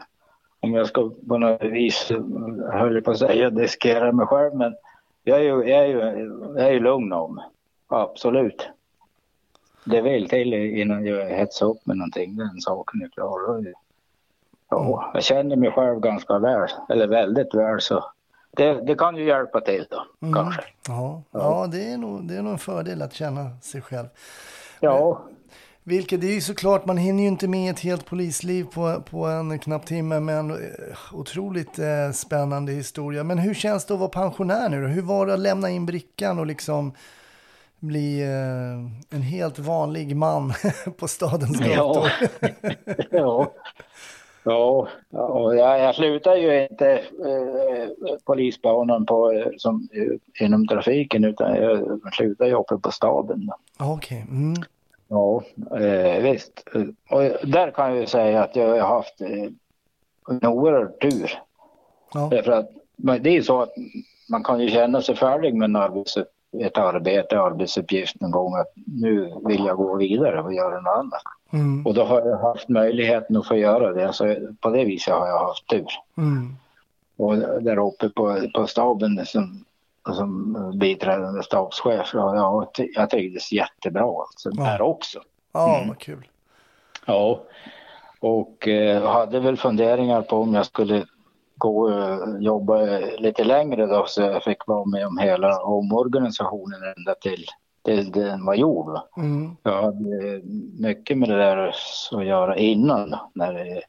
om jag ska på något vis, höll jag på att säga, diskera mig själv, men jag är ju, jag är ju, jag är ju lugn mig. Absolut. Det vill till innan jag hetsar upp med någonting, den saken är klar. Ja, jag känner mig själv ganska väl, eller väldigt väl så det, det kan ju hjälpa till då, Mm. kanske. Ja, ja det, är nog, det är nog en fördel att känna sig själv. Ja, Vilket det är ju såklart, man hinner ju inte med ett helt polisliv på, på en knapp timme, men eh, otroligt eh, spännande historia. Men hur känns det att vara pensionär nu då? Hur var det att lämna in brickan och liksom bli eh, en helt vanlig man på stadens gator? ja. Ja, ja jag, jag slutar ju inte eh, polisbanan på, eh, som, eh, inom trafiken utan jag slutar ju uppe på staben. Ja, Okej, mm. Ja, eh, visst. Och där kan jag ju säga att jag har haft eh, en oerhörd tur. Ja. Därför att det är ju så att man kan ju känna sig färdig med en arbets, ett arbete, arbetsuppgift någon gång att nu vill jag gå vidare och göra något annat. Mm. Och då har jag haft möjligheten att få göra det. Så på det viset har jag haft tur. Mm. Och där uppe på, på staben som, som biträdande stabschef, ja, jag, jag trivdes jättebra alltså, Ja. där också. Ja, Mm. vad kul. Ja, och eh, hade väl funderingar på om jag skulle gå och jobba lite längre då så jag fick vara med om hela omorganisationen ända till, till den var gjord. Mm. Jag hade mycket med det där att göra innan. När det,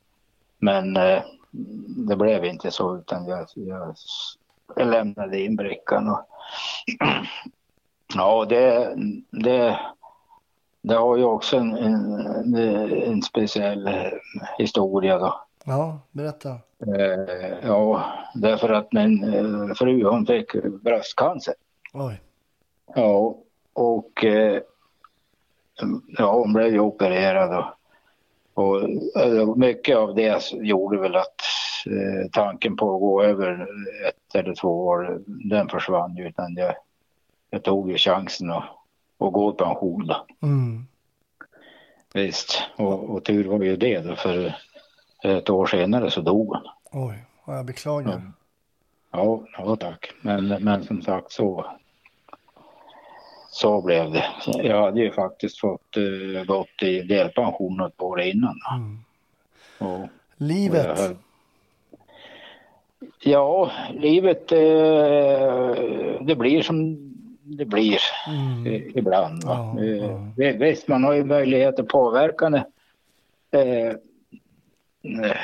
men eh, det blev inte så utan jag, jag, jag lämnade in brickan. Och, ja, det, det, det har ju också en, en, en speciell eh, historia då. Ja, berätta. Eh, ja, därför att min eh, fru hon fick bröstcancer. Oj. Ja, och eh, ja, hon blev ju opererad och, och eh, mycket av det gjorde väl att eh, tanken på att gå över ett eller två år, den försvann ju utan jag, jag tog ju chansen att, att gå i pension då. Mm. Visst, och, och tur var ju det då för ett år senare så dog hon. Oj, ja, jag beklagar. Mm. Ja, ja tack. Men, men som sagt så, så blev det. Jag hade ju faktiskt fått uh, gått i delpension något år innan. Mm. Och, Livet. och ja, livet eh, det blir som det blir Mm. eh, ibland. Va? Ja, Eh, ja. vi- Visst, man har ju möjlighet att påverka det. Eh, eh,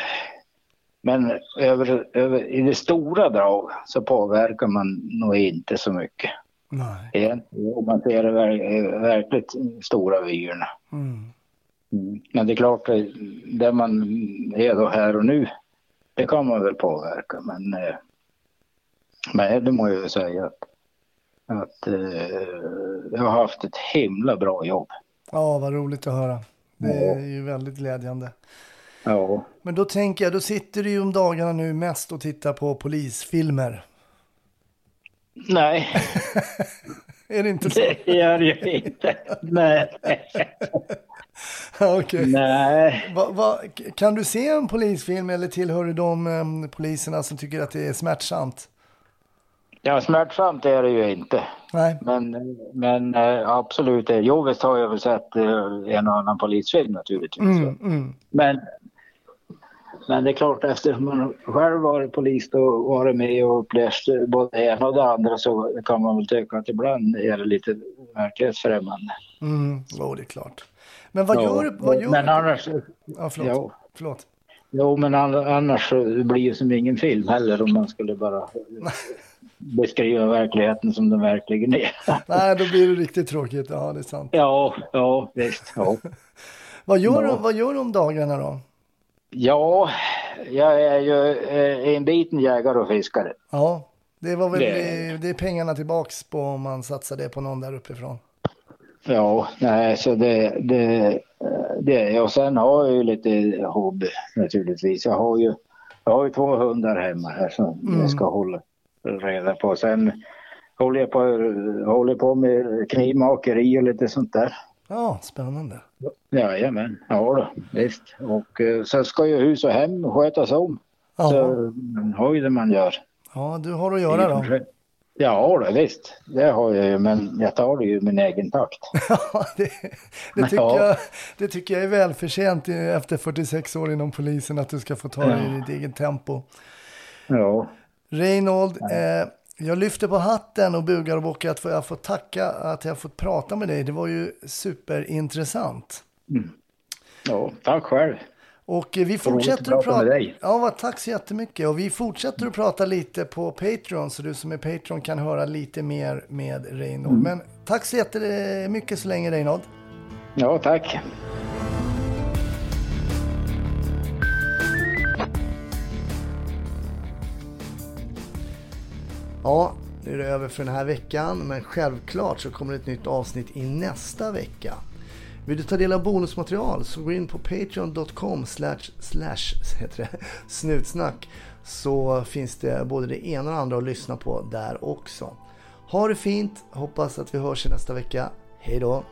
men över, över, i det stora drag så påverkar man nog inte så mycket. Nej. Om man ser det ver- verkligt stora vyerna. Mm. Mm. Men det är klart, det- där man är då här och nu, det kan man väl påverka. Men, eh, men det må jag ju säga att, att eh, jag har haft ett himla bra jobb. Ja, vad roligt att höra. Det är ju väldigt glädjande. Ja, Men då tänker jag, då sitter du ju om dagarna nu mest och tittar på polisfilmer. nej, Är det inte så? det gör jag inte. Nej, Okej. nej. Va, va, kan du se en polisfilm eller tillhör du de em, poliserna som tycker att det är smärtsamt? Ja, smärtsamt är det ju inte. Nej. Men, men eh, absolut, eh, jo visst har jag väl sett eh, en och annan polisfilm naturligtvis. Mm, mm. Men, men det är klart efter man själv varit polis och varit med och upplevt både det ena och det andra så kan man väl tycka att ibland är det lite verklighetsfrämmande. Mm. Jo, det är klart. Men vad Ja, gör? Vad gör men du? annars, Ja, förlåt. jo, förlåt. jo, men an- annars blir det som ingen film heller om man skulle bara beskriva verkligheten som den verkligen är. Nej, då blir det riktigt tråkigt. Ja, det är sant. ja, ja, visst. Ja. Vad gör, Ja. du, vad gör du om dagarna då? Ja, jag är ju eh, en biten jägare och fiskare. Ja, det var väl Det- det, det är pengarna tillbaks på om man satsar det på någon där uppifrån. Ja, nej, så det, det, det och sen har jag ju lite hobby naturligtvis. Jag har ju, jag har ju två hundar hemma här som Mm. jag ska hålla reda på. Sen håller jag på, håller på med knivmakeri och lite sånt där. Ja, spännande. Jajamän, ja då, visst. Och eh, sen ska ju hus och hem skötas om. Ja, Så man har ju det man gör. ja du har att göra då. Ja då, visst. Det har jag ju, men jag tar det ju i min egen takt. Ja, det, det, tycker Ja. jag, det tycker jag är välförtjänt efter 46 år inom polisen att du ska få ta det i ditt eget tempo. Ja, Reinhold, eh, jag lyfter på hatten och bugar och bockar att jag får tacka att jag fått prata med dig. Det var ju superintressant. ja tack själv. Och vi fortsätter att att prata med dig. Ja, vad, tack så jättemycket. Och vi fortsätter att prata lite på Patreon så du som är Patreon kan höra lite mer med Reinhold. Men tack så jättemycket så länge Reinhold. Ja, tack. Ja, nu är det över för den här veckan, men självklart så kommer det ett nytt avsnitt i nästa vecka. Vill du ta del av bonusmaterial så gå in på patreon.com slash snutsnack så finns det både det ena och det andra att lyssna på där också. Ha det fint, hoppas att vi hörs i nästa vecka. Hej då!